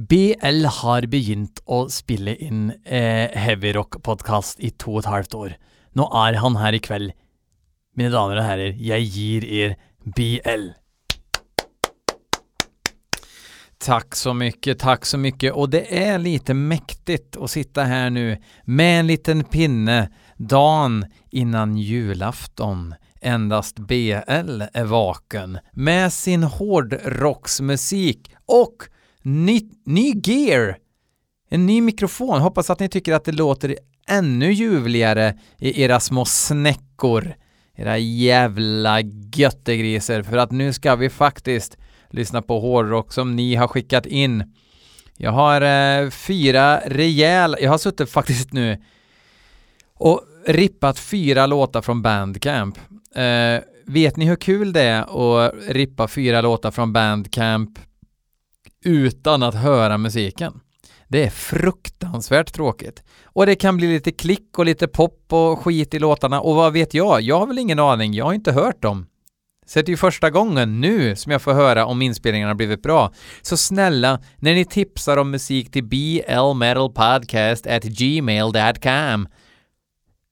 BL har begynt å spille inn eh, heavyrock-podkast i to og et halvt år. Nå er han her i kveld. Mine damer og herrer, jeg gir er BL. Tack så mycket, tack så mycket. Och det är lite mäktigt att sitta här nu med en liten pinne dagen innan julafton. Endast BL är vaken med sin hårdrocksmusik och ny, ny gear. En ny mikrofon. Hoppas att ni tycker att det låter ännu ljuvligare i era små snäckor. Era jävla göttegriser. För att nu ska vi faktiskt lyssna på hårdrock som ni har skickat in. Jag har eh, fyra rejäla, jag har suttit faktiskt nu och rippat fyra låtar från Bandcamp. Eh, vet ni hur kul det är att rippa fyra låtar från Bandcamp utan att höra musiken? Det är fruktansvärt tråkigt. Och det kan bli lite klick och lite pop och skit i låtarna och vad vet jag? Jag har väl ingen aning, jag har inte hört dem. Så det är ju första gången nu som jag får höra om inspelningarna blivit bra. Så snälla, när ni tipsar om musik till blmetalpodcast at gmail.com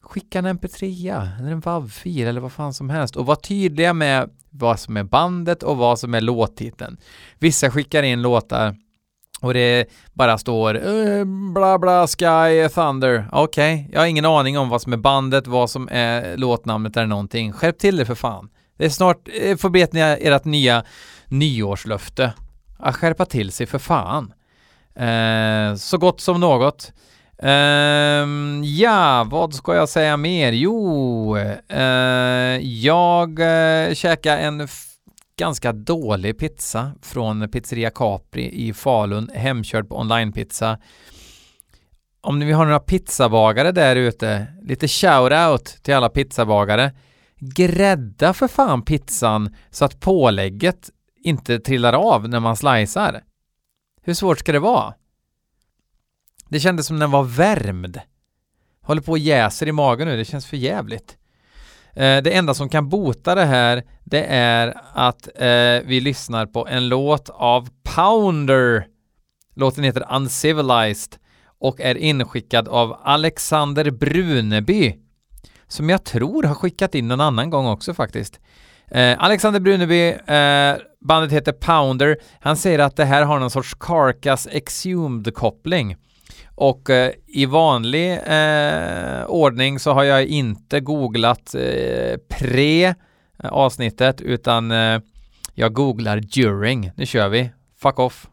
skicka en mp3 eller en WAV-fil eller vad fan som helst och var tydliga med vad som är bandet och vad som är låttiteln. Vissa skickar in låtar och det bara står eh, bla bla sky thunder. Okej, okay. jag har ingen aning om vad som är bandet, vad som är låtnamnet eller någonting. Skärp till det för fan. Det är snart, eh, ni be ert nya nyårslöfte. Att skärpa till sig för fan. Eh, så gott som något. Um, ja, vad ska jag säga mer? Jo, uh, jag eh, uh, käkade en ganska dålig pizza från Pizzeria Capri i Falun, hemkörd på onlinepizza. Om ni har några pizzabagare där ute, lite shout-out till alla pizzabagare. Grädda för fan pizzan så att pålägget inte trillar av när man slicear. Hur svårt ska det vara? Det kändes som den var värmd. Håller på och jäser i magen nu, det känns för jävligt. Eh, det enda som kan bota det här, det är att eh, vi lyssnar på en låt av Pounder. Låten heter Uncivilized och är inskickad av Alexander Bruneby som jag tror har skickat in någon annan gång också faktiskt. Eh, Alexander Bruneby, eh, bandet heter Pounder, han säger att det här har någon sorts Carcass Exhumed-koppling. Och eh, i vanlig eh, ordning så har jag inte googlat eh, pre avsnittet utan eh, jag googlar during. Nu kör vi. Fuck off.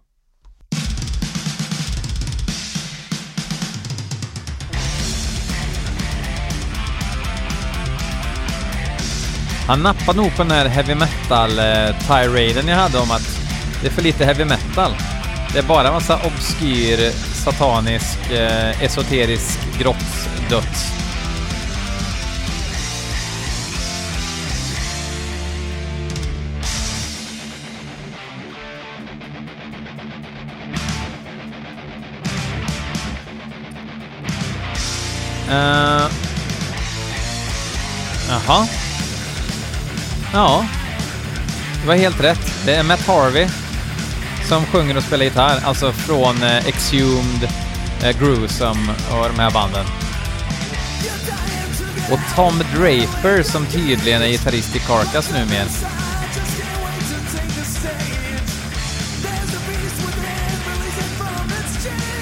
Han nappade nog på den här heavy metal eh, tiraden jag hade om att det är för lite heavy metal. Det är bara massa obskyr, satanisk, eh, esoterisk grottdöds. Uh, eh, jaha. Ja, det var helt rätt. Det är Matt Harvey som sjunger och spelar gitarr, alltså från eh, Exhumed, eh, Gruesome och de här banden. Och Tom Draper som tydligen är gitarrist i Carcass numera.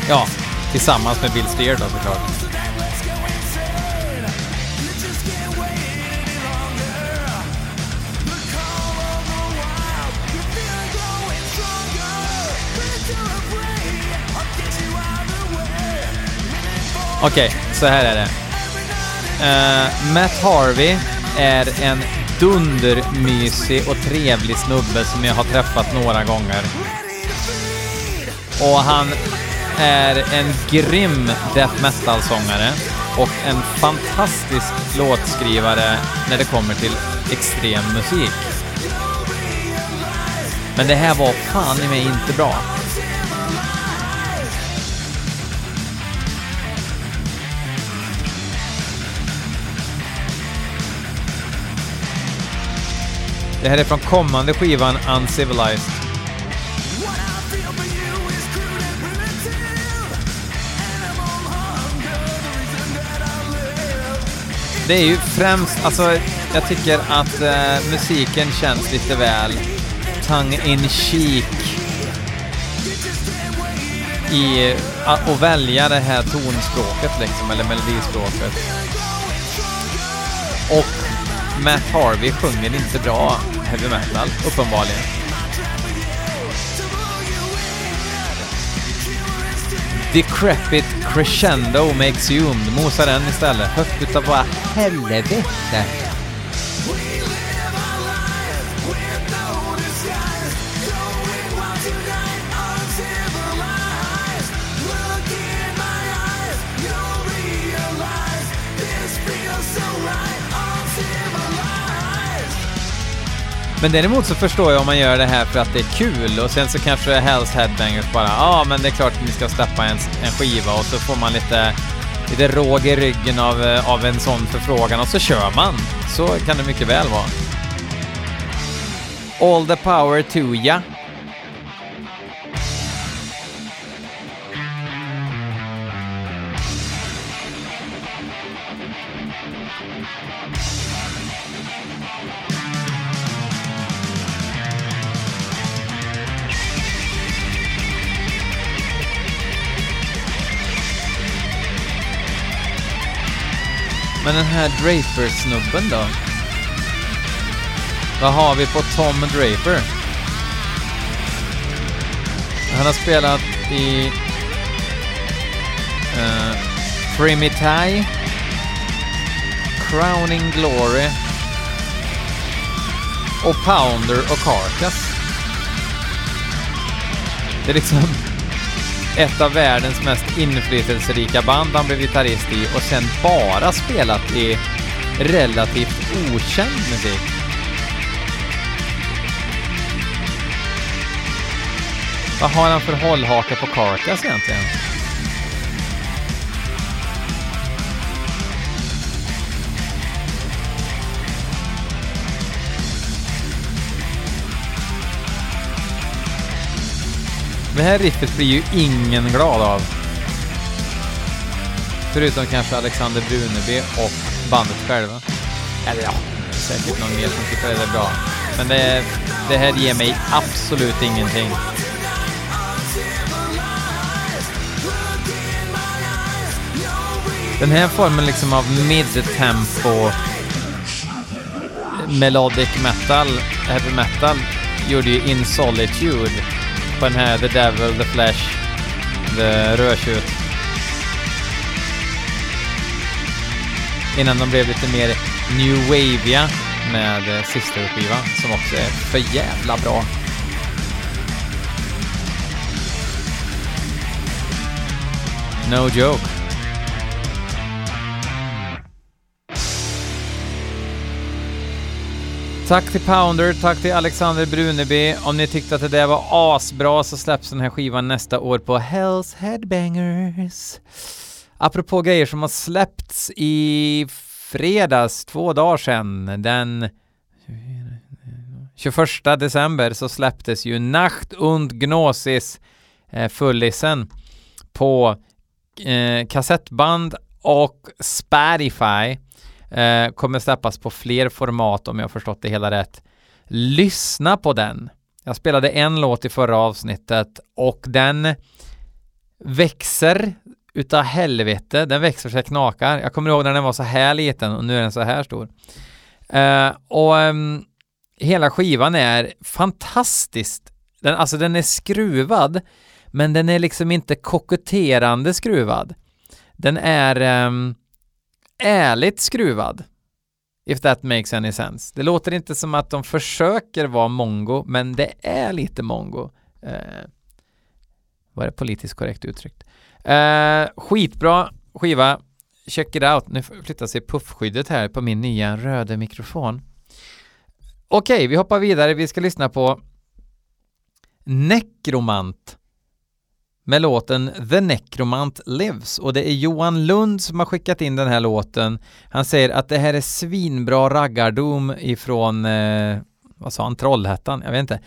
Ja, tillsammans med Bill Steer då såklart. Okej, okay, så här är det. Uh, Matt Harvey är en dundermysig och trevlig snubbe som jag har träffat några gånger. Och han är en grym death metal-sångare och en fantastisk låtskrivare när det kommer till extrem musik. Men det här var fan i mig inte bra. Det här är från kommande skivan Uncivilized. Det är ju främst, alltså jag tycker att eh, musiken känns lite väl tongue in cheek i att, att välja det här tonspråket liksom, eller melodispråket. Och Matt Harvey sjunger inte bra heavy metal, uppenbarligen. Decrepit Crescendo med Exhumed. Mosa den istället. Högt utav bara helvete. Men däremot så förstår jag om man gör det här för att det är kul och sen så kanske Hells Headbangers bara ja ah, men det är klart att ni ska släppa en, en skiva och så får man lite, lite råg i ryggen av, eh, av en sån förfrågan och så kör man. Så kan det mycket väl vara. All the power to ya. Men den här Draper-snubben då? Vad har vi på Tom Draper? Han har spelat i eh, uh, Primitai, Crowning Glory och Pounder och Carcass. Det är liksom ett av världens mest inflytelserika band han blev gitarrist i och sen bara spelat i relativt okänd musik. Vad har han för hållhake på Carcass egentligen? Det här riffet blir ju ingen glad av. Förutom kanske Alexander Bruneby och bandet själva. Eller ja, säkert någon mer som tycker det är bra. Men det, det här ger mig absolut ingenting. Den här formen liksom av mid-tempo melodic metal, heavy metal, gjorde ju In Solitude den här The Devil, The Flash, The Rödtjut. Innan de blev lite mer New Wavia med eh, Sister-skivan som också är för jävla bra. No joke. Tack till Pounder, tack till Alexander Bruneby. Om ni tyckte att det där var asbra så släpps den här skivan nästa år på Hells Headbangers. Apropå grejer som har släppts i fredags, två dagar sedan, den 21 december så släpptes ju Nacht und Gnosis eh, fullisen på eh, kassettband och Spotify. Eh, kommer släppas på fler format om jag förstått det hela rätt. Lyssna på den. Jag spelade en låt i förra avsnittet och den växer utav helvete. Den växer så jag knakar. Jag kommer ihåg när den var så här liten och nu är den så här stor. Eh, och um, hela skivan är fantastiskt. Den, alltså den är skruvad, men den är liksom inte koketterande skruvad. Den är um, ärligt skruvad. If that makes any sense. Det låter inte som att de försöker vara mongo, men det är lite mongo. Eh, var det politiskt korrekt uttryckt? Eh, skitbra skiva. Check it out. Nu flyttar sig puffskyddet här på min nya röda mikrofon. Okej, okay, vi hoppar vidare. Vi ska lyssna på Necromant med låten The Necromant Lives och det är Johan Lund som har skickat in den här låten. Han säger att det här är svinbra raggardom ifrån, eh, vad sa han, Trollhättan? Jag vet inte.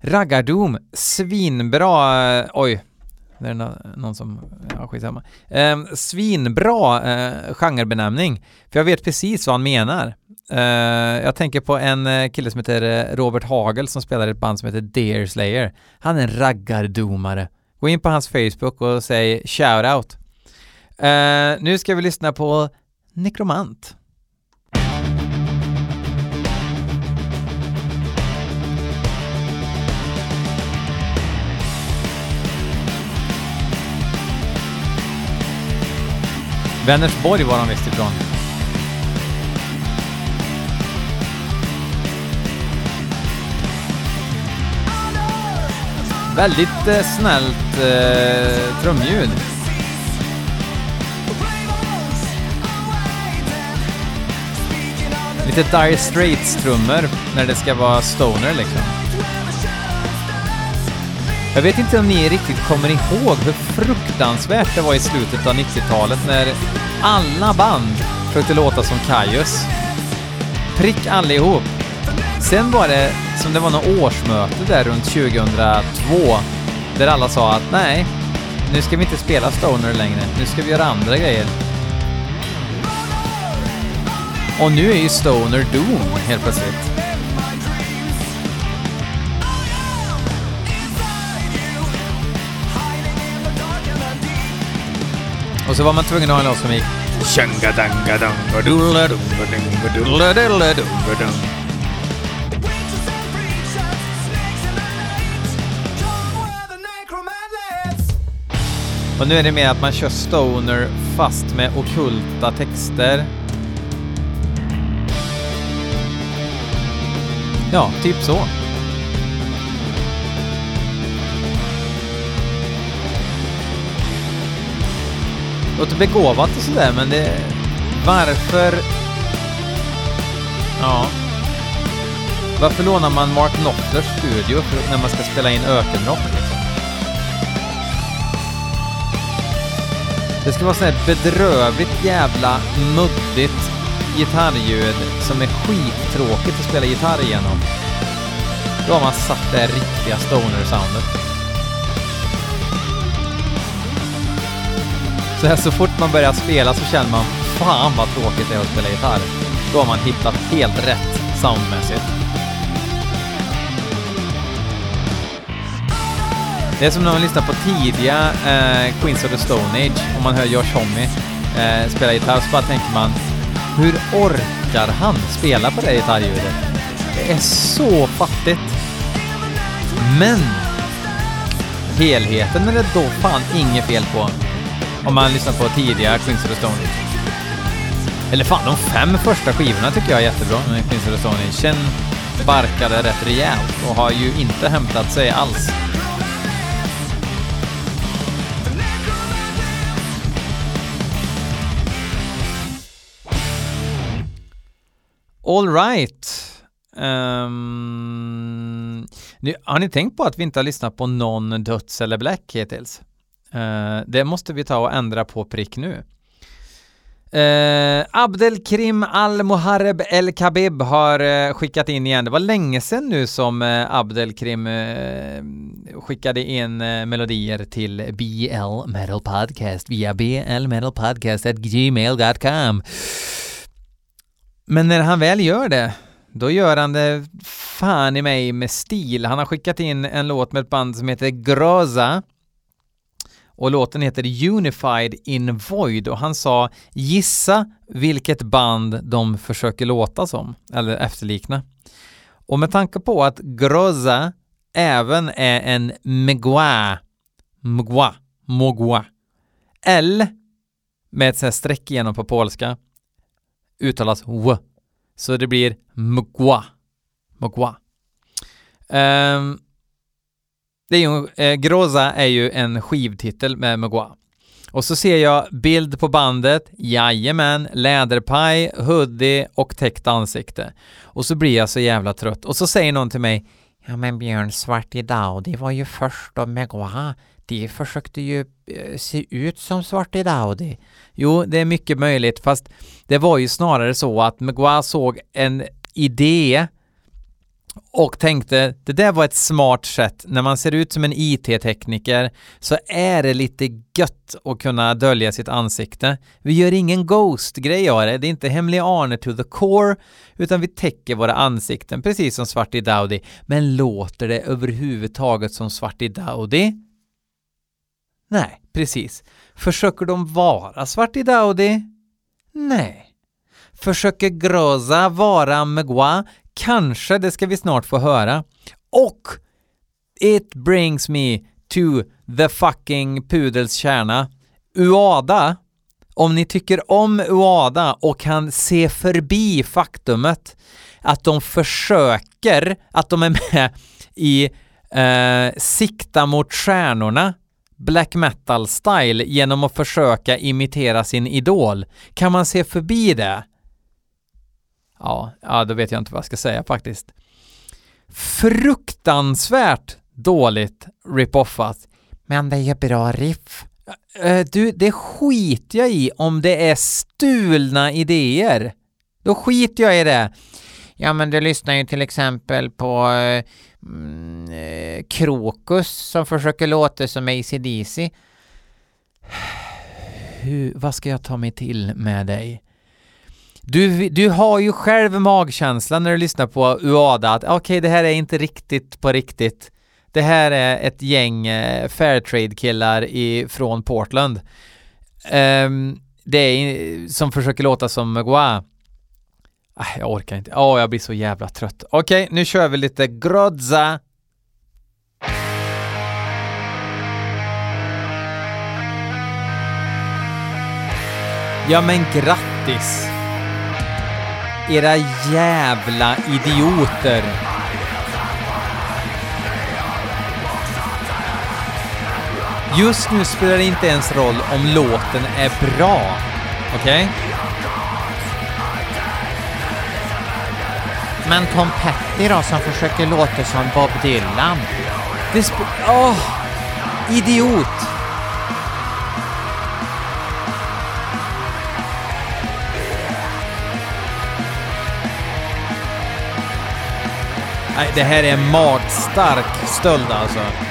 Raggardom, svinbra, eh, oj, Det är någon som, ja skitsamma. Eh, svinbra eh, genrebenämning, för jag vet precis vad han menar. Uh, jag tänker på en eh, kille som heter eh, Robert Hagel som spelar i ett band som heter Deer Slayer. Han är en raggardomare. Gå in på hans Facebook och säg shoutout. Uh, nu ska vi lyssna på Nekromant. Vänersborg var de visst ifrån. Väldigt eh, snällt eh, trumljud. Lite Dire Straits-trummor när det ska vara stoner liksom. Jag vet inte om ni riktigt kommer ihåg hur fruktansvärt det var i slutet av 90-talet när alla band försökte låta som Kaius. Prick allihop. Sen var det som det var något årsmöte där runt 2002 där alla sa att nej, nu ska vi inte spela Stoner längre, nu ska vi göra andra grejer. Och nu är ju Stoner Doom helt plötsligt. Och så var man tvungen att ha en låt som gick Och nu är det mer att man kör stoner fast med okulta texter. Ja, typ så. Låter begåvat och sådär, men det... Varför... Ja. Varför lånar man Mark Knopflers studio när man ska spela in ökenrock Det ska vara sånt här bedrövligt jävla muddigt gitarrljud som är skittråkigt att spela gitarr igenom. Då har man satt det riktiga stoner-soundet. Så här, så fort man börjar spela så känner man fan vad tråkigt det är att spela gitarr. Då har man hittat helt rätt soundmässigt. Det är som när man lyssnar på tidiga eh, Queens of the Stone Age, om man hör Josh Homme eh, spela gitarr, så bara tänker man hur orkar han spela på det gitarrljudet? Det är så fattigt. Men helheten är det då fan inget fel på. Om man lyssnar på tidiga Queens of the Stone Age. Eller fan, de fem första skivorna tycker jag är jättebra med Queens of the Stone Age. Sen barkade rätt rejält och har ju inte hämtat sig alls. All right. Ehm, um, nu, har ni tänkt på att vi inte har lyssnat på någon Döds eller Black hittills? Uh, det måste vi ta och ändra på prick nu. Uh, Abdelkrim Al-Muharreb El-Kabib har uh, skickat in igen. Det var länge sedan nu som uh, Abdelkrim skickade in melodier till BL Metal Podcast via blmetalpodcast.gmail.com. Men när han väl gör det, då gör han det fan i mig med stil. Han har skickat in en låt med ett band som heter Groza och låten heter Unified in Void och han sa gissa vilket band de försöker låta som, eller efterlikna. Och med tanke på att Groza även är en Megua, Mgwa, Mogwa, L med ett sånt streck igenom på polska uttalas w. Så det blir mgwa. Mgwa. Um, det är ju, eh, Groza är ju en skivtitel med Mgwa. Och så ser jag bild på bandet, jajamän, läderpaj, hoodie och täckt ansikte. Och så blir jag så jävla trött. Och så säger någon till mig, ja men Björn, Svart idag, det var ju först och Mgwa de försökte ju eh, se ut som Svarte Daudi. Jo, det är mycket möjligt, fast det var ju snarare så att Mgwa såg en idé och tänkte det där var ett smart sätt. När man ser ut som en IT-tekniker så är det lite gött att kunna dölja sitt ansikte. Vi gör ingen Ghost-grej av det. Det är inte hemlig Arne to the core utan vi täcker våra ansikten precis som Svarty Dowdy. Men låter det överhuvudtaget som Svarty Dowdy? Nej, precis. Försöker de vara svart i Daudi? Nej. Försöker Groza vara Megua? Kanske, det ska vi snart få höra. Och it brings me to the fucking pudels kärna. Uada, om ni tycker om Uada och kan se förbi faktumet att de försöker, att de är med i eh, Sikta mot stjärnorna black metal-style genom att försöka imitera sin idol. Kan man se förbi det? Ja, ja, då vet jag inte vad jag ska säga faktiskt. Fruktansvärt dåligt rip-offat. Men det är ju bra riff. Du, det skiter jag i om det är stulna idéer. Då skiter jag i det. Ja, men du lyssnar ju till exempel på mm, eh, Krokus som försöker låta som ACDC. Hur, vad ska jag ta mig till med dig? Du, du har ju själv magkänslan när du lyssnar på Uada att okej, okay, det här är inte riktigt på riktigt. Det här är ett gäng eh, Fairtrade-killar från Portland. Um, det är som försöker låta som Magua. Ah, jag orkar inte. Åh, oh, jag blir så jävla trött. Okej, okay, nu kör vi lite Grodza. Ja men grattis! Era jävla idioter! Just nu spelar det inte ens roll om låten är bra. Okej? Okay? Men Tom Petty då, som försöker låta som Bob Dylan? Det Åh! Oh, idiot! Nej, det här är magstark stöld alltså.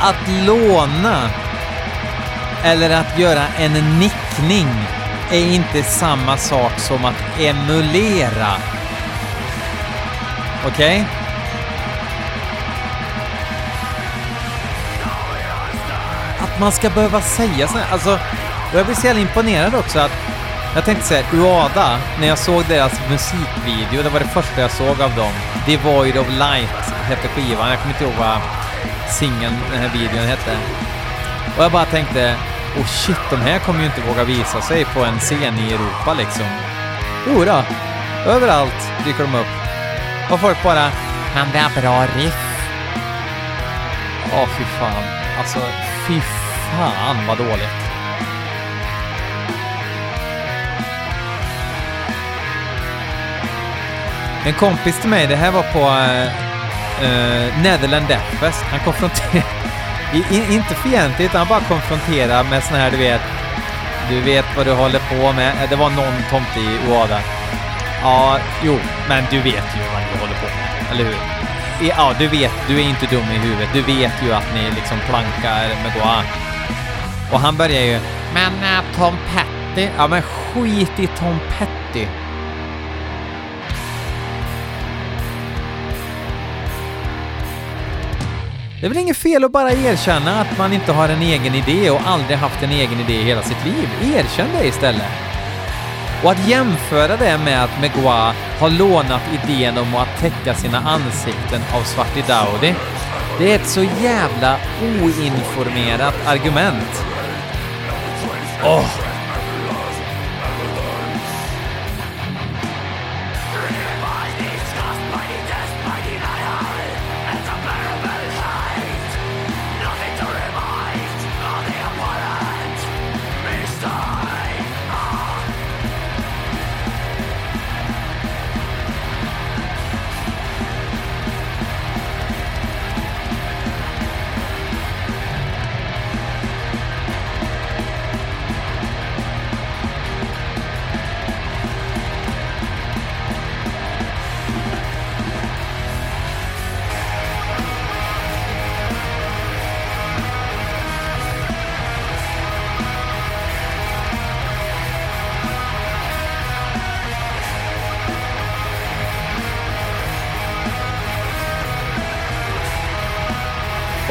Att låna eller att göra en nickning är inte samma sak som att emulera. Okej? Okay? man ska behöva säga så här. Alltså, jag blir så jävla imponerad också att jag tänkte säga Uada, när jag såg deras musikvideo, det var det första jag såg av dem. Devoid of Light hette skivan, jag kommer inte ihåg vad singeln, den här videon hette. Och jag bara tänkte, oh shit, de här kommer ju inte våga visa sig på en scen i Europa liksom. Jodå, överallt dyker de upp. Och folk bara, han det är bra riff. Ja, oh, fy fan. Alltså, fy Fan vad dåligt. En kompis till mig, det här var på eh, uh, Netherland Death Fest. Han konfronterar... inte fientligt, han bara konfronterar med sån här, du vet, du vet vad du håller på med. Eh, det var någon tomte i Oada. Ja, jo, men du vet ju vad ni håller på med, eller hur? Ja, du vet, du är inte dum i huvudet. Du vet ju att ni liksom plankar med Goa. Och han börjar ju “Men äh, Tom Petty?” Ja men skit i Tom Petty. Det är väl inget fel att bara erkänna att man inte har en egen idé och aldrig haft en egen idé i hela sitt liv. Erkänn det istället. Och att jämföra det med att Megua har lånat idén om att täcka sina ansikten av Svarty Dowdy, det är ett så jävla oinformerat argument. Oh.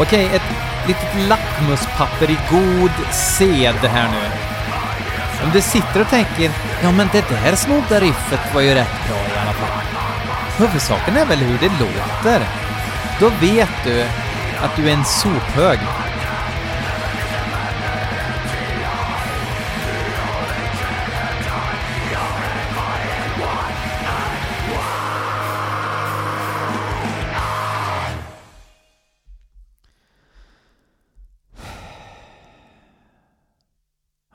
Okej, ett litet lackmuspapper i god sed här nu. Om du sitter och tänker, ja men det där snodda riffet var ju rätt bra i alla fall. Huvudsaken är väl hur det låter. Då vet du att du är en sophög.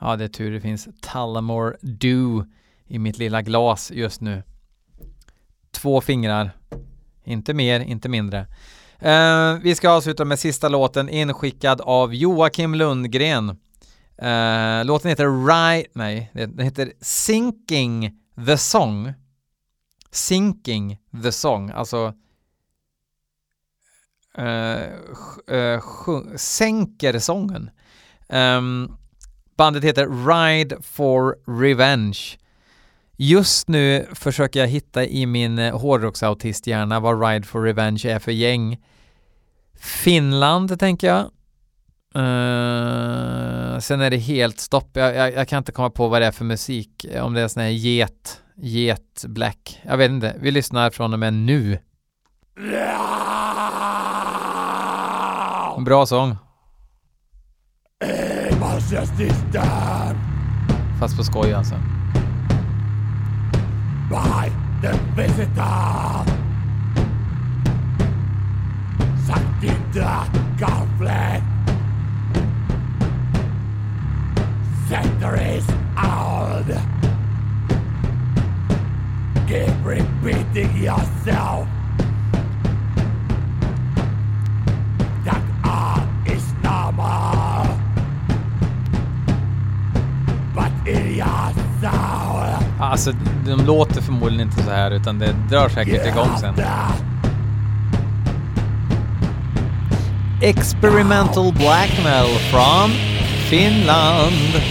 Ja, det är tur det finns Tullamore Dew i mitt lilla glas just nu. Två fingrar. Inte mer, inte mindre. Uh, vi ska avsluta med sista låten inskickad av Joakim Lundgren. Uh, låten heter Right, nej, den heter Sinking the Song. Sinking the Song, alltså uh, sänker sången. Um, Bandet heter Ride for Revenge. Just nu försöker jag hitta i min eh, hårdrocksautisthjärna vad Ride for Revenge är för gäng. Finland, tänker jag. Uh, sen är det helt stopp. Jag, jag, jag, kan inte komma på vad det är för musik. Om det är sån här get, get black. Jag vet inte. Vi lyssnar från och med nu. Bra sång. Fast på skoj alltså. By the visitor. Sanctida conflict Centuries old Keep repeating yourself Alltså, de låter förmodligen inte så här utan det drar säkert igång sen. Experimental blackmail from Finland.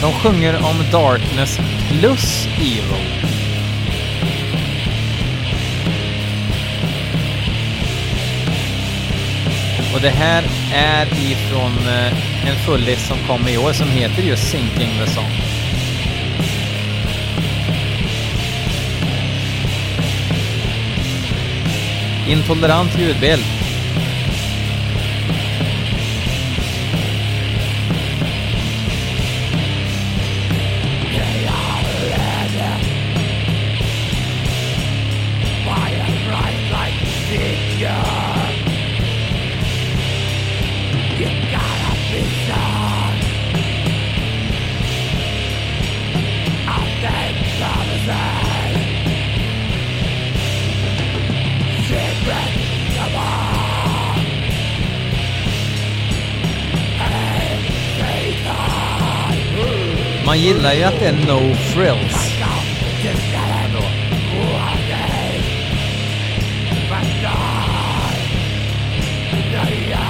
De sjunger om Darkness plus Evil. Och det här är ifrån eh, en fullis som kom i år som heter just Sinking the Song. Intolerant ljudbild. Man gillar ju att det är no frills. Yeah.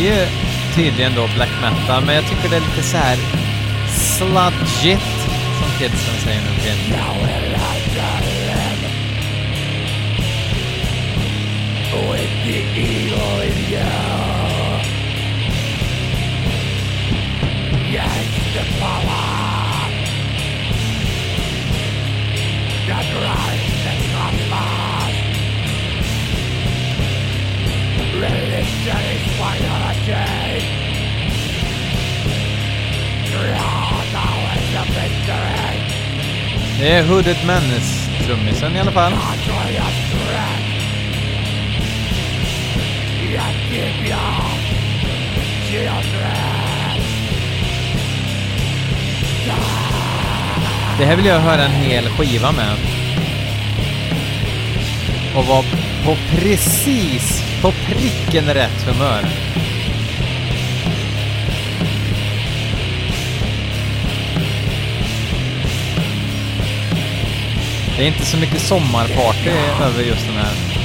Ju tydligen då black metal, men jag tycker det är lite så här sludgigt, som kidsen säger nu för Religion Det är Hooded Menace-trummisen i alla fall. Det här vill jag höra en hel skiva med. Och vara på precis, på pricken rätt humör. Det är inte så mycket sommarparty över just den här.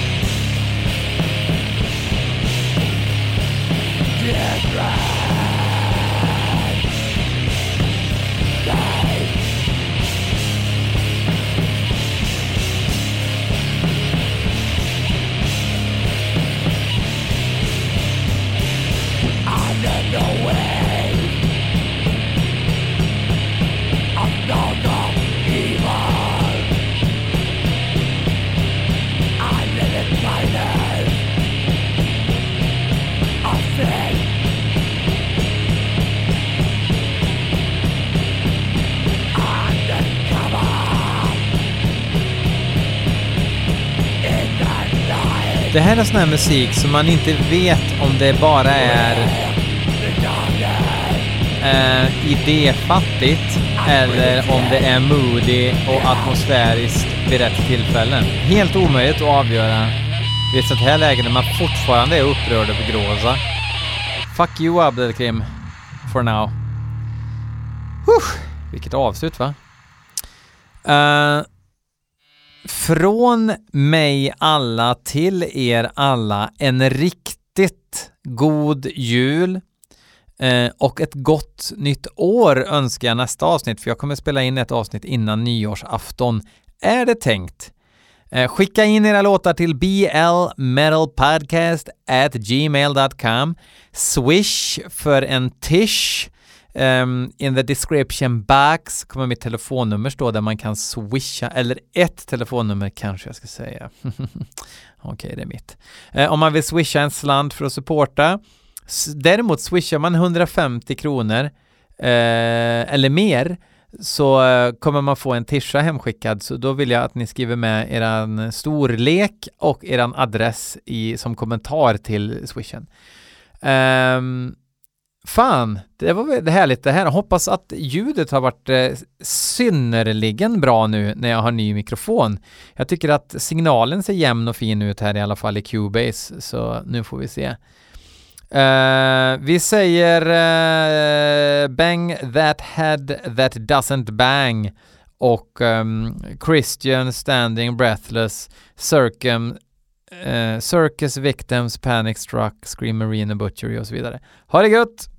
Det här är sån här musik som man inte vet om det bara är eh, idéfattigt eller om det är moody och atmosfäriskt vid rätt tillfälle. Helt omöjligt att avgöra vid ett sånt här läge när man fortfarande är upprörd över Gråza. Fuck you Abdelkrim, for now. Huh, vilket avslut va? Uh, från mig alla till er alla en riktigt god jul eh, och ett gott nytt år önskar jag nästa avsnitt för jag kommer spela in ett avsnitt innan nyårsafton. Är det tänkt. Eh, skicka in era låtar till blmetalpodcast at gmail.com Swish för en tish. Um, in the description box kommer mitt telefonnummer stå där man kan swisha, eller ett telefonnummer kanske jag ska säga. Okej, okay, det är mitt. Uh, om man vill swisha en slant för att supporta. Däremot swishar man 150 kronor uh, eller mer så uh, kommer man få en tisha hemskickad. Så då vill jag att ni skriver med eran storlek och eran adress i, som kommentar till swishen. Um, Fan, det var väl härligt det här. Hoppas att ljudet har varit eh, synnerligen bra nu när jag har ny mikrofon. Jag tycker att signalen ser jämn och fin ut här i alla fall i Cubase, så nu får vi se. Uh, vi säger uh, Bang that head that doesn't bang och um, Christian standing breathless circum uh, Circus Victims, Panic Struck, Scream marina Butchery och så vidare. Ha det gött!